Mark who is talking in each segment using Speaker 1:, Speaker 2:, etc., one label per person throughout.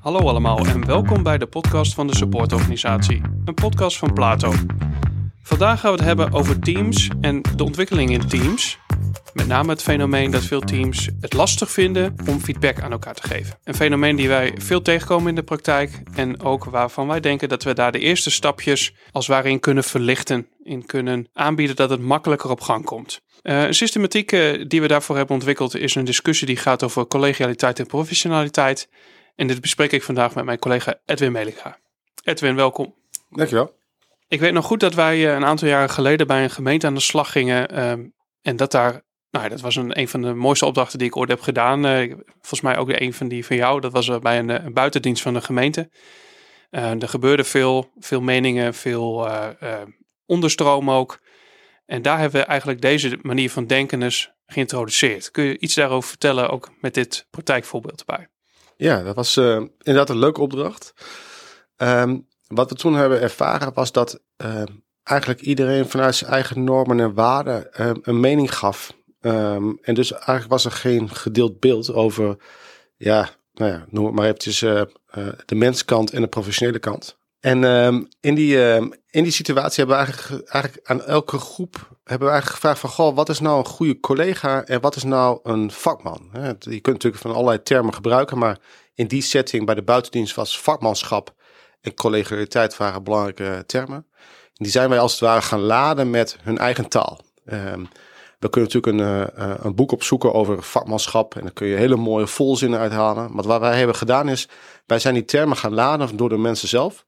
Speaker 1: Hallo allemaal en welkom bij de podcast van de supportorganisatie, een podcast van Plato. Vandaag gaan we het hebben over teams en de ontwikkeling in teams. Met name het fenomeen dat veel teams het lastig vinden om feedback aan elkaar te geven. Een fenomeen die wij veel tegenkomen in de praktijk en ook waarvan wij denken dat we daar de eerste stapjes als het ware in kunnen verlichten, in kunnen aanbieden dat het makkelijker op gang komt. Uh, een systematiek die we daarvoor hebben ontwikkeld is een discussie die gaat over collegialiteit en professionaliteit. En dit bespreek ik vandaag met mijn collega Edwin Melinga. Edwin, welkom.
Speaker 2: Dankjewel.
Speaker 1: Ik weet nog goed dat wij uh, een aantal jaren geleden bij een gemeente aan de slag gingen. Ehm, en dat daar, nou dat was een, een van de mooiste opdrachten die ik ooit heb gedaan. volgens mij ook een van die van jou. Dat was bij een, een buitendienst van de gemeente. er gebeurde veel, veel meningen, veel onderstroom ook. En daar hebben we eigenlijk deze manier van denken dus geïntroduceerd. Kun je iets daarover vertellen, ook met dit praktijkvoorbeeld erbij?
Speaker 2: Ja, dat was uh, inderdaad een leuke opdracht. Um, wat we toen hebben ervaren was dat uh, eigenlijk iedereen vanuit zijn eigen normen en waarden uh, een mening gaf. Um, en dus eigenlijk was er geen gedeeld beeld over, ja, nou ja, noem het maar eventjes de menskant en de professionele kant. En um, in, die, uh, in die situatie hebben we eigenlijk, aan elke groep hebben we eigenlijk gevraagd van, goh, wat is nou een goede collega en wat is nou een vakman? je kunt natuurlijk van allerlei termen gebruiken, maar in die setting bij de buitendienst was vakmanschap en collegialiteit waren belangrijke termen. En die zijn wij als het ware gaan laden met hun eigen taal. Um, we kunnen natuurlijk een, uh, een boek opzoeken over vakmanschap en dan kun je hele mooie volzinnen uithalen. Maar wat wij hebben gedaan is, wij zijn die termen gaan laden door de mensen zelf.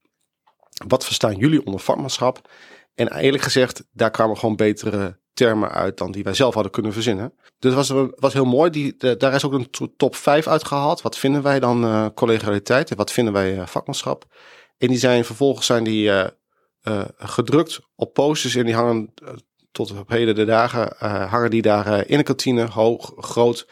Speaker 2: Wat verstaan jullie onder vakmanschap? En eerlijk gezegd, daar kwamen gewoon betere termen uit dan die wij zelf hadden kunnen verzinnen. Dus het was, was heel mooi. Die, daar is ook een top 5 uitgehaald. Wat vinden wij dan uh, collegialiteit en wat vinden wij uh, vakmanschap? En die zijn vervolgens zijn die uh, gedrukt op posters en die hangen tot op heden de dagen hangen die daar in de kantine hoog, groot.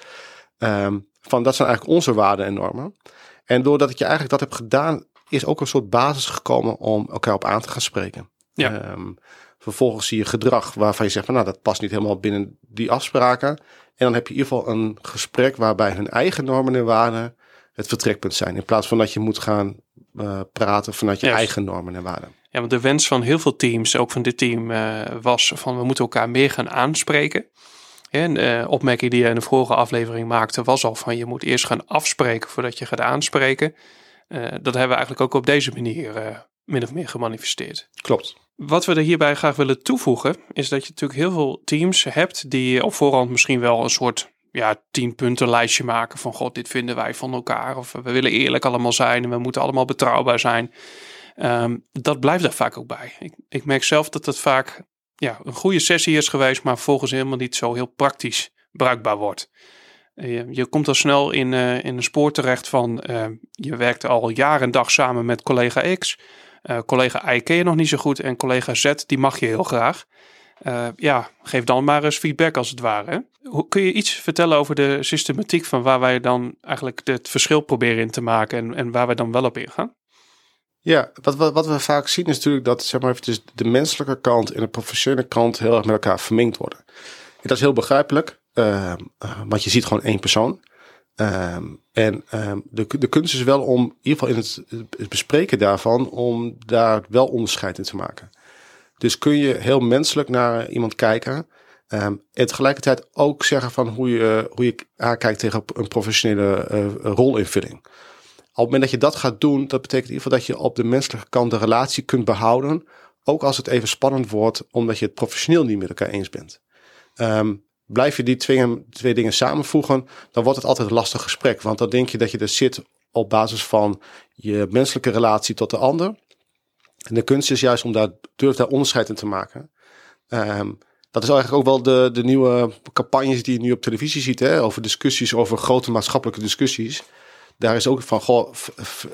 Speaker 2: Um, van dat zijn eigenlijk onze waarden en normen. En doordat ik je eigenlijk dat heb gedaan, is ook een soort basis gekomen om elkaar op aan te gaan spreken. Ja. Um, vervolgens zie je gedrag waarvan je zegt van nou dat past niet helemaal binnen die afspraken. En dan heb je in ieder geval een gesprek waarbij hun eigen normen en waarden het vertrekpunt zijn. In plaats van dat je moet gaan uh, praten vanuit je eigen normen en waarden.
Speaker 1: Ja, want de wens van heel veel teams, ook van dit team, uh, was van we moeten elkaar meer gaan aanspreken. En de uh, opmerking die je in de vorige aflevering maakte was al van je moet eerst gaan afspreken voordat je gaat aanspreken. Uh, dat hebben we eigenlijk ook op deze manier uh, min of meer gemanifesteerd.
Speaker 2: Klopt.
Speaker 1: Wat we er hierbij graag willen toevoegen, is dat je natuurlijk heel veel teams hebt die op voorhand misschien wel een soort ja, tien punten lijstje maken van god, dit vinden wij van elkaar. Of we willen eerlijk allemaal zijn en we moeten allemaal betrouwbaar zijn. Um, dat blijft er vaak ook bij. Ik, ik merk zelf dat het vaak ja, een goede sessie is geweest, maar volgens helemaal niet zo heel praktisch bruikbaar wordt. Je, je komt al snel in, uh, in een spoor terecht van uh, je werkt al jaar en dag samen met collega X. Collega Y ken je nog niet zo goed en collega Z die mag je heel graag. ja, geef dan maar eens feedback als het ware. Hoe, kun je iets vertellen over de systematiek van waar wij dan eigenlijk het verschil proberen in te maken en, en waar wij dan wel op ingaan?
Speaker 2: Ja, wat, wat, wat we vaak zien is natuurlijk dat zeg maar, even de menselijke kant en de professionele kant heel erg met elkaar vermengd worden. En dat is heel begrijpelijk. Uh, want je ziet gewoon één persoon. Um, en um, de, de kunst is wel om, in ieder geval in het, bespreken daarvan, om daar wel onderscheid in te maken. Dus kun je heel menselijk naar iemand kijken. En tegelijkertijd ook zeggen van hoe je, hoe je aankijkt tegen een professionele uh, rolinvulling. Op het moment dat je dat gaat doen, dat betekent in ieder geval dat je op de menselijke kant de relatie kunt behouden. Ook als het even spannend wordt, omdat je het professioneel niet met elkaar eens bent. Um, blijf je die twee, twee dingen samenvoegen, dan wordt het altijd een lastig gesprek. Want dan denk je dat je er zit op basis van je menselijke relatie tot de ander. En de kunst is juist om daar, durf daar onderscheid in te maken. Um, dat is eigenlijk ook wel de, de nieuwe campagnes die je nu op televisie ziet, hè, over discussies, over grote maatschappelijke discussies. Daar is ook van, goh,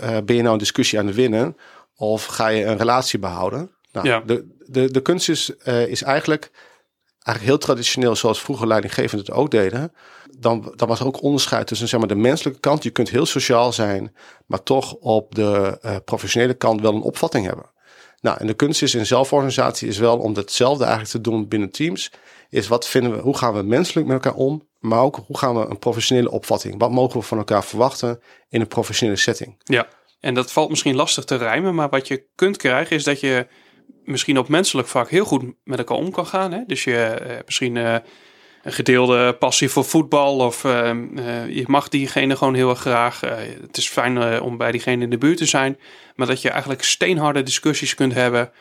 Speaker 2: eh, ben je nou een discussie aan het winnen of ga je een relatie behouden? Nou, ja. de, de, de kunst is, uh, is eigenlijk eigenlijk heel traditioneel, zoals vroeger leidinggevenden het ook deden, dan, was er ook onderscheid tussen zeg maar, de menselijke kant. Je kunt heel sociaal zijn, maar toch op de uh, professionele kant wel een opvatting hebben. Nou, en de kunst is in zelforganisatie is wel om hetzelfde eigenlijk te doen binnen teams. Is wat vinden we, hoe gaan we menselijk met elkaar om, maar ook hoe gaan we een professionele opvatting, wat mogen we van elkaar verwachten in een professionele setting.
Speaker 1: Ja. En dat valt misschien lastig te rijmen, maar wat je kunt krijgen is dat je misschien op menselijk vlak heel goed met elkaar om kan gaan. Hè? Dus je uh, misschien uh, een gedeelde passie voor voetbal of uh, je mag diegene gewoon heel erg graag. het is fijn om bij diegene in de buurt te zijn, maar dat je eigenlijk steenharde discussies kunt hebben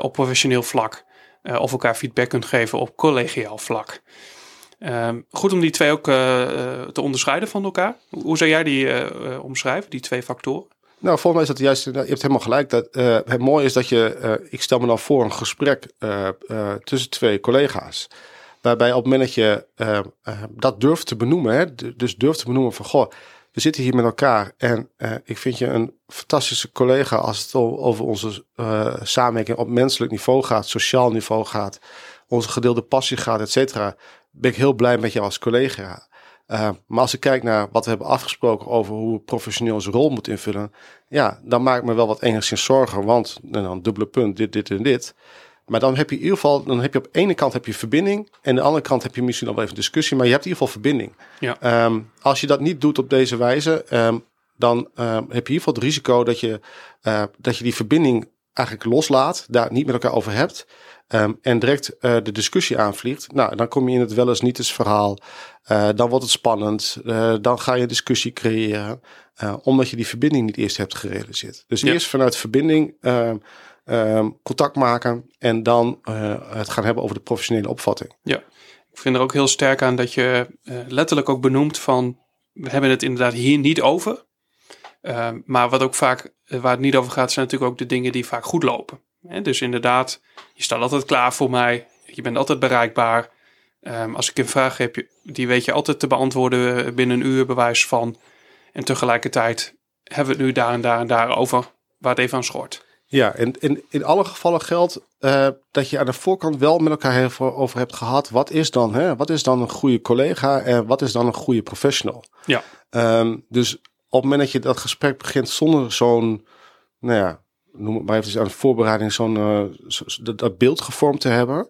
Speaker 1: op professioneel vlak. of elkaar feedback kunt geven op collegiaal vlak. Ehm, goed om die twee ook te onderscheiden van elkaar. Hoe zou jij die omschrijven, die twee factoren?
Speaker 2: Nou, volgens mij is dat juist, je hebt helemaal gelijk. Dat, uh, het mooie is dat je, uh, ik stel me dan voor een gesprek uh, tussen twee collega's. Waarbij op het moment dat je dat durft te benoemen, hè, dus durft te benoemen van, goh, we zitten hier met elkaar en ik vind je een fantastische collega als het over onze samenwerking op menselijk niveau gaat, sociaal niveau gaat, onze gedeelde passie gaat, et cetera. Ben ik heel blij met jou als collega. Uh, maar als ik kijk naar wat we hebben afgesproken over hoe professioneel zijn rol moet invullen, ja, dan maak ik me wel wat enigszins zorgen, want dan dubbele punt, dit, dit en dit. Maar dan heb je in ieder geval, dan heb je op de ene kant heb je verbinding en aan de andere kant heb je misschien nog wel even discussie, maar je hebt in ieder geval verbinding. Ja. Um, als je dat niet doet op deze wijze, um, dan um, heb je in ieder geval het risico dat je, uh, dat je die verbinding eigenlijk loslaat, daar niet met elkaar over hebt. Um, en direct uh, de discussie aanvliegt. Nou, dan kom je in het wel eens niet eens verhaal. Uh, dan wordt het spannend. Uh, dan ga je discussie creëren. omdat je die verbinding niet eerst hebt gerealiseerd. Dus eerst vanuit verbinding um, contact maken. En dan het gaan hebben over de professionele opvatting.
Speaker 1: Ja, ik vind er ook heel sterk aan dat je letterlijk ook benoemt van... We hebben het inderdaad hier niet over. maar wat ook vaak, waar het niet over gaat, zijn natuurlijk ook de dingen die vaak goed lopen. Dus inderdaad, je staat altijd klaar voor mij. Je bent altijd bereikbaar. Um, als ik een vraag heb, die weet je altijd te beantwoorden binnen een uur bewijs van. En tegelijkertijd hebben we het nu daar en daar en daar over waar het even aan schort.
Speaker 2: Ja, en in, in alle gevallen geldt uh, dat je aan de voorkant wel met elkaar over hebt gehad. Wat is dan, hè? Wat is dan een goede collega en wat is dan een goede professional?
Speaker 1: Ja.
Speaker 2: Um, dus op het moment dat je dat gesprek begint zonder zo'n, nou ja, noem het maar even aan de voorbereiding, zo'n zo, dat, beeld gevormd te hebben.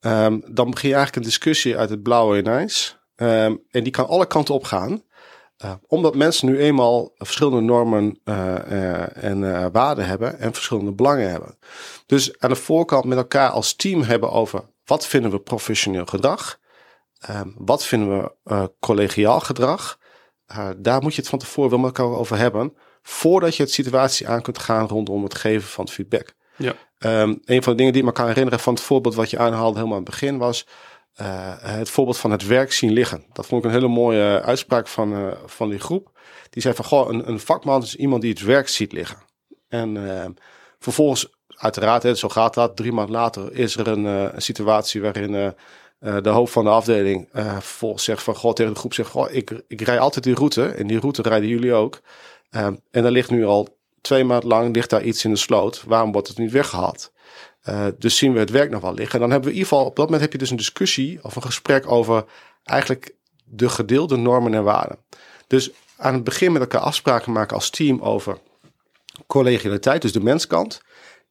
Speaker 2: Um, dan begin je eigenlijk een discussie uit het blauwe ineens. Um, en die kan alle kanten op gaan. Uh, omdat mensen nu eenmaal verschillende normen uh, en waarden hebben en verschillende belangen hebben. Dus aan de voorkant met elkaar als team hebben over wat vinden we professioneel gedrag. Wat vinden we collegiaal gedrag. daar moet je het van tevoren wel met elkaar over hebben voordat je het situatie aan kunt gaan rondom het geven van feedback.
Speaker 1: Ja.
Speaker 2: Um, een van de dingen die ik me kan herinneren van het voorbeeld wat je aanhaalde helemaal aan het begin was uh, het voorbeeld van het werk zien liggen. Dat vond ik een hele mooie uitspraak van, uh, van die groep. Die zei van, goh, een, een vakman is iemand die het werk ziet liggen. En uh, vervolgens, uiteraard, hè, zo gaat dat. Drie maanden later is er een, een situatie waarin de hoofd van de afdeling vervolgens zegt van, goh, tegen de groep zegt, goh, ik, ik rij altijd die route. En die route rijden jullie ook. Um, en er ligt nu al twee maanden lang ligt daar iets in de sloot. Waarom wordt het niet weggehaald? Uh, dus zien we het werk nog wel liggen. En dan hebben we in ieder geval, op dat moment heb je dus een discussie of een gesprek over eigenlijk de gedeelde normen en waarden. Dus aan het begin met elkaar afspraken maken als team over collegialiteit, dus de menskant,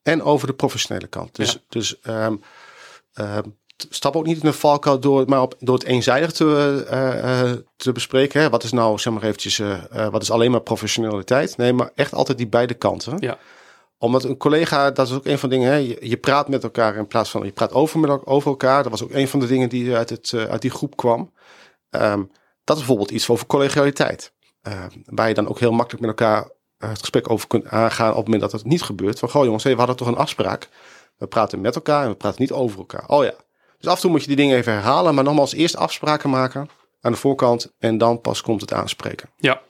Speaker 2: en over de professionele kant. Dus, ja. dus um, um, stap ook niet in de valkuil door, maar op, door het eenzijdig te, uh, te bespreken. Hè. Wat is nou, zeg maar eventjes, uh, wat is alleen maar professionaliteit? Nee, maar echt altijd die beide kanten.
Speaker 1: Ja.
Speaker 2: Omdat een collega, dat is ook een van de dingen, hè, je, je, praat met elkaar in plaats van, je praat over, met, over elkaar. Dat was ook een van de dingen die uit, het, uit die groep kwam. Um, dat is bijvoorbeeld iets over collegialiteit. Uh, waar je dan ook heel makkelijk met elkaar het gesprek over kunt aangaan op het moment dat het niet gebeurt. Van, goh jongens, hey, we hadden toch een afspraak. We praten met elkaar en we praten niet over elkaar. Oh ja, dus af en toe moet je die dingen even herhalen, maar nogmaals eerst afspraken maken aan de voorkant en dan pas komt het aanspreken.
Speaker 1: Ja.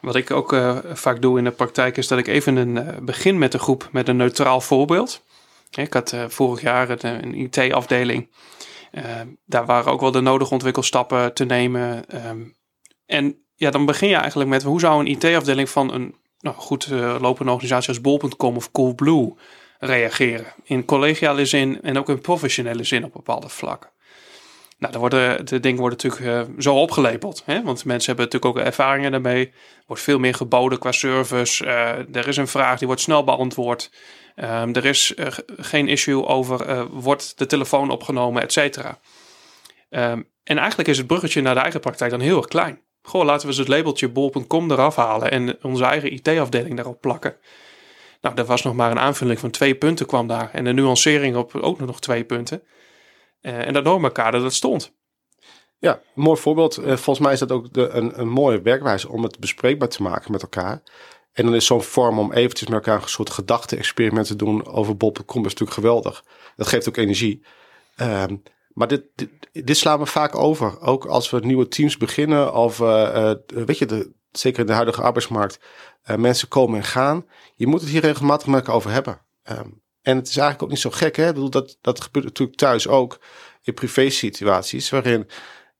Speaker 1: Wat ik ook uh, vaak doe in de praktijk is dat ik even een, uh, begin met de groep met een neutraal voorbeeld. Ik had uh, vorig jaar een, een IT-afdeling. daar waren ook wel de nodige ontwikkelstappen te nemen. Um, en ja, dan begin je eigenlijk met hoe zou een IT-afdeling van een nou, goed lopende organisatie als Bol.com of Coolblue reageren. In collegiale zin en ook in professionele zin op bepaalde vlakken. Nou, worden, de dingen worden natuurlijk uh, zo opgelepeld. Hè? Want mensen hebben natuurlijk ook ervaringen daarmee. Er wordt veel meer geboden qua service. Uh, er is een vraag die wordt snel beantwoord. Um, er is uh, geen issue over wordt de telefoon opgenomen, et cetera. Um, en eigenlijk is het bruggetje naar de eigen praktijk dan heel erg klein. Goh, laten we eens het labeltje bol.com eraf halen en onze eigen IT-afdeling daarop plakken. Nou, er was nog maar een aanvulling van twee punten kwam daar. En de nuancering op ook nog twee punten. Uh, en dat normenkader, dat stond.
Speaker 2: Ja, mooi voorbeeld. Uh, volgens mij is dat ook de, een, een mooie werkwijze om het bespreekbaar te maken met elkaar. En dan is zo'n vorm om eventjes met elkaar een soort gedachte-experimenten te doen over bol.com is natuurlijk geweldig. Dat geeft ook energie. Um, maar dit, dit, slaan we vaak over. Ook als we nieuwe teams beginnen of uh, weet je, de, zeker in de huidige arbeidsmarkt, uh, mensen komen en gaan. Je moet het hier regelmatig met elkaar over hebben. Um, en het is eigenlijk ook niet zo gek. Hè? Ik bedoel, dat, dat gebeurt natuurlijk thuis ook in privé situaties waarin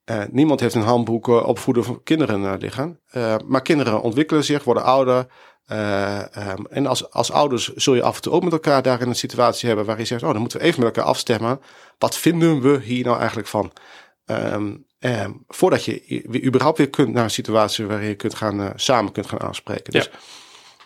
Speaker 2: uh, niemand heeft een handboek opvoeden van kinderen liggen. maar kinderen ontwikkelen zich, worden ouder, um, en als, als ouders zul je af en toe ook met elkaar daar in een situatie hebben waar je zegt, oh, dan moeten we even met elkaar afstemmen. Wat vinden we hier nou eigenlijk van? Um, um, voordat je überhaupt weer kunt naar een situatie waarin je kunt gaan, uh, samen kunt gaan aanspreken. Dus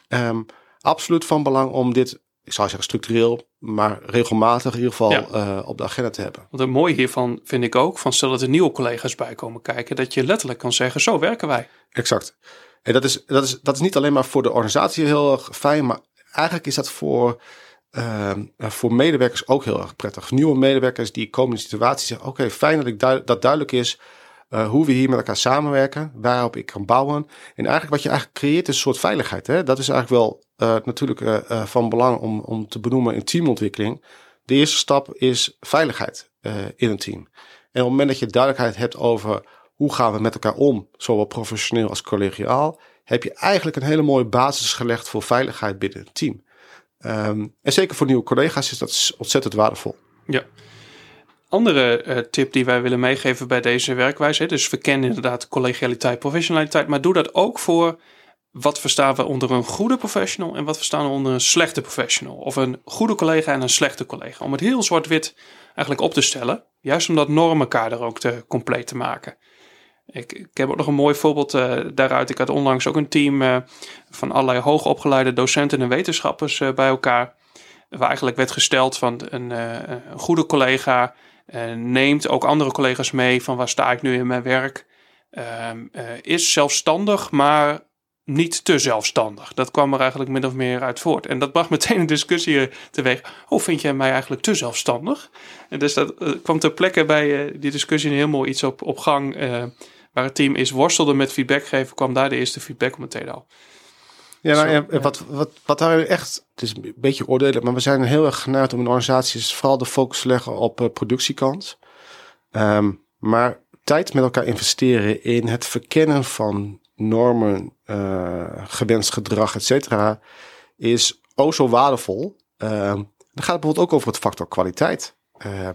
Speaker 2: ja. absoluut van belang om dit, ik zou zeggen structureel, maar regelmatig in ieder geval ja. uh, op de agenda te hebben.
Speaker 1: Want het mooie hiervan vind ik ook, van stel dat er nieuwe collega's bij komen kijken, dat je letterlijk kan zeggen, zo werken wij.
Speaker 2: Exact. En dat is, dat, is, dat is niet alleen maar voor de organisatie heel erg fijn, maar eigenlijk is dat voor, uh, voor medewerkers ook heel erg prettig. Nieuwe medewerkers die komen in een situatie zeggen: Oké, fijn dat, ik dat duidelijk is uh, hoe we hier met elkaar samenwerken, waarop ik kan bouwen. En eigenlijk wat je eigenlijk creëert is een soort veiligheid. Hè? Dat is eigenlijk wel uh, natuurlijk uh, van belang om, om te benoemen in teamontwikkeling. De eerste stap is veiligheid in een team. En op het moment dat je duidelijkheid hebt over hoe gaan we met elkaar om, zowel professioneel als collegiaal, heb je eigenlijk een hele mooie basis gelegd voor veiligheid binnen het team. Um, en zeker voor nieuwe collega's is dat ontzettend waardevol.
Speaker 1: Ja. Andere uh, tip die wij willen meegeven bij deze werkwijze, dus verken inderdaad collegialiteit, professionaliteit, maar doe dat ook voor wat verstaan we onder een goede professional en wat verstaan we onder een slechte professional. Of een goede collega en een slechte collega. Om het heel zwart-wit eigenlijk op te stellen. Juist om dat normenkader ook te compleet te maken. Ik, ik heb ook nog een mooi voorbeeld uh, daaruit. Ik had onlangs ook een team uh, van allerlei hoogopgeleide docenten en wetenschappers uh, bij elkaar. Waar eigenlijk werd gesteld van een, goede collega neemt ook andere collega's mee van waar sta ik nu in mijn werk. Ehm, is zelfstandig, maar niet te zelfstandig. Dat kwam er eigenlijk min of meer uit voort. En dat bracht meteen een discussie teweeg. Hoe vind jij mij eigenlijk te zelfstandig? En dus dat kwam ter plekke bij die discussie heel mooi iets op, op gang waar het team is worstelde met feedback geven, kwam daar de eerste feedback meteen al.
Speaker 2: Ja, nou, ja, wat, wat, wat daar echt, het is een beetje oordelen, maar we zijn heel erg geneigd om in organisaties vooral de focus te leggen op uh, productiekant. Um, maar tijd met elkaar investeren in het verkennen van normen, uh, gewenst gedrag, et cetera, is ook zo waardevol. Uh, dan gaat het bijvoorbeeld ook over het factor kwaliteit. Uh,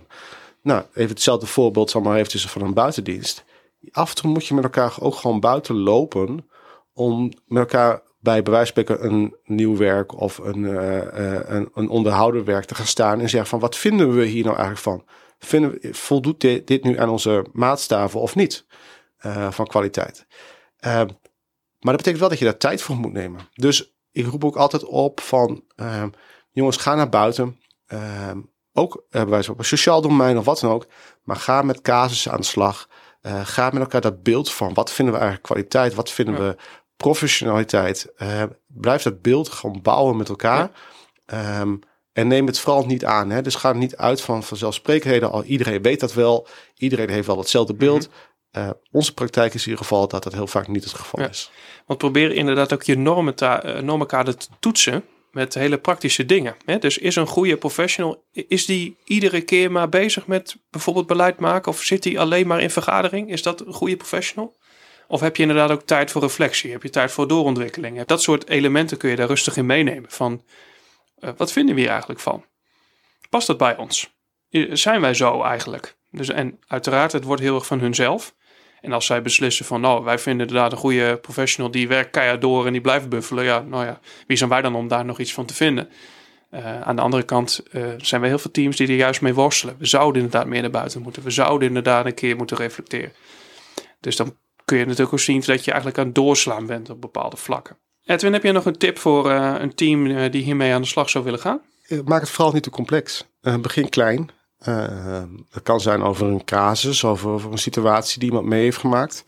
Speaker 2: nou, even hetzelfde voorbeeld, zal maar eventjes van een buitendienst af en toe moet je met elkaar ook gewoon buiten lopen om met elkaar bij spreken een nieuw werk of een, uh, een, een onderhouden werk te gaan staan en zeggen van wat vinden we hier nou eigenlijk van? Vinden we, voldoet dit, nu aan onze maatstaven of niet uh, van kwaliteit? maar dat betekent wel dat je daar tijd voor moet nemen. Dus ik roep ook altijd op van jongens, ga naar buiten. ook bij wijze van sociaal domein of wat dan ook. Maar ga met casussen aan de slag. Uh, ga met elkaar dat beeld van wat vinden we eigenlijk kwaliteit, wat vinden we professionaliteit. Uh, blijf dat beeld gewoon bouwen met elkaar. Ja. Um, en neem het vooral niet aan. Hè? Dus ga er niet uit van vanzelfsprekendheden. Al iedereen weet dat wel. Iedereen heeft wel hetzelfde beeld. Mm -hmm. uh, onze praktijk is in ieder geval dat dat heel vaak niet het geval ja. is.
Speaker 1: Want probeer inderdaad ook je normen normenkader te toetsen met hele praktische dingen. Hè? Dus is een goede professional, is die iedere keer maar bezig met bijvoorbeeld beleid maken? Of zit hij alleen maar in vergadering? Is dat een goede professional? Of heb je inderdaad ook tijd voor reflectie? Heb je tijd voor doorontwikkeling? Dat soort elementen kun je daar rustig in meenemen. Van, uh, wat vinden we hier eigenlijk van? Past dat bij ons? Zijn wij zo eigenlijk? Dus, en uiteraard, het wordt heel erg van hunzelf. En als zij beslissen van, nou, wij vinden inderdaad een goede professional die werkt keihard door en die blijft buffelen. Ja, nou ja, wie zijn wij dan om daar nog iets van te vinden? Uh, aan de andere kant uh, zijn er heel veel teams die er juist mee worstelen. We zouden inderdaad meer naar buiten moeten. We zouden inderdaad een keer moeten reflecteren. Dus dan kun je natuurlijk ook zien dat je eigenlijk aan het doorslaan bent op bepaalde vlakken. Edwin, heb je nog een tip voor uh, een team die hiermee aan de slag zou willen gaan?
Speaker 2: Maak het vooral niet te complex. begin klein. Uh, het kan zijn over een casus, over, over een situatie die iemand mee heeft gemaakt.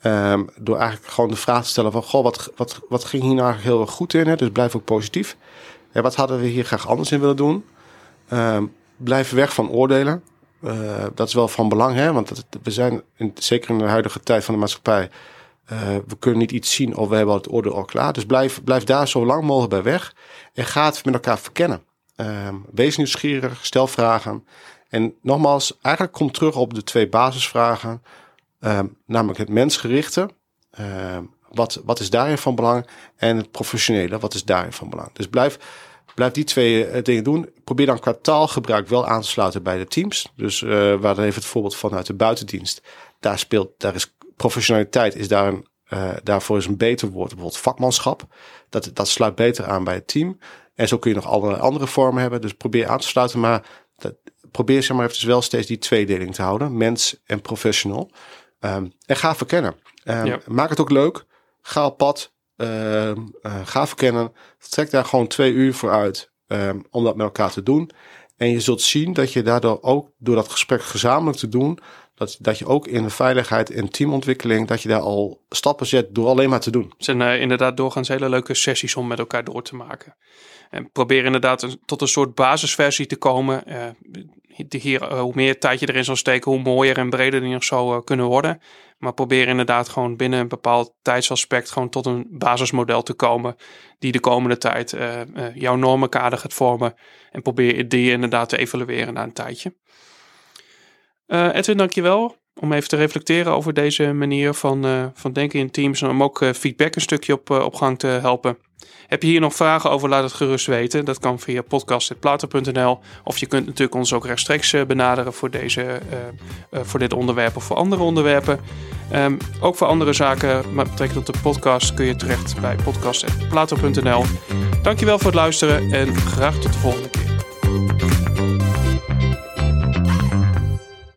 Speaker 2: Ehm, door eigenlijk gewoon de vraag te stellen van, goh, wat, wat, wat ging hier nou heel erg goed in? Hè? Dus blijf ook positief. Wat hadden we hier graag anders in willen doen? Ehm, blijf weg van oordelen. Uh, dat is wel van belang, hè? want we zijn, in, zeker in de huidige tijd van de maatschappij, uh, we kunnen niet iets zien of we hebben het oordeel al klaar. Dus blijf, blijf daar zo lang mogelijk bij weg en ga het met elkaar verkennen. Uh, wees nieuwsgierig, stel vragen. En nogmaals, eigenlijk kom terug op de twee basisvragen. Uh, namelijk het mensgerichte. Uh, wat, wat is daarin van belang? En het professionele, wat is daarin van belang? Dus blijf, blijf die twee uh, dingen doen. Probeer dan qua taalgebruik wel aan te sluiten bij de teams. Dus uh, waar dan even het voorbeeld vanuit de buitendienst. Daar speelt, daar is professionaliteit, is daar een, uh, daarvoor is een beter woord. Bijvoorbeeld vakmanschap. Dat, dat sluit beter aan bij het team. En zo kun je nog allerlei andere vormen hebben. Dus probeer aan te sluiten. Maar dat, probeer zeg maar even wel steeds die tweedeling te houden. Mens en professional. Um, en ga verkennen. Um, ja. Maak het ook leuk. Ga op pad. Uh, uh, ga verkennen. Trek daar gewoon twee uur voor uit. Um, om dat met elkaar te doen. En je zult zien dat je daardoor ook door dat gesprek gezamenlijk te doen. Dat, dat je ook in de veiligheid en teamontwikkeling. dat je daar al stappen zet door alleen maar te doen.
Speaker 1: Het zijn uh, inderdaad doorgaans hele leuke sessies om met elkaar door te maken. En probeer inderdaad tot een soort basisversie te komen. Uh, hier, hoe meer tijd je erin zal steken, hoe mooier en breder die nog zou kunnen worden. Maar probeer inderdaad gewoon binnen een bepaald tijdsaspect gewoon tot een basismodel te komen. Die de komende tijd jouw normenkader gaat vormen. En probeer die inderdaad te evalueren na een tijdje. Uh, Edwin, dankjewel om even te reflecteren over deze manier van, uh, van denken in teams. En om ook uh, feedback een stukje op, op gang te helpen. Heb je hier nog vragen over, laat het gerust weten. Dat kan via podcast.plato.nl. Of je kunt natuurlijk ons ook rechtstreeks benaderen voor, deze, voor dit onderwerp of voor andere onderwerpen. Um, ook voor andere zaken met betrekking tot de podcast kun je terecht bij podcast.plato.nl. Dankjewel voor het luisteren en graag tot de volgende keer.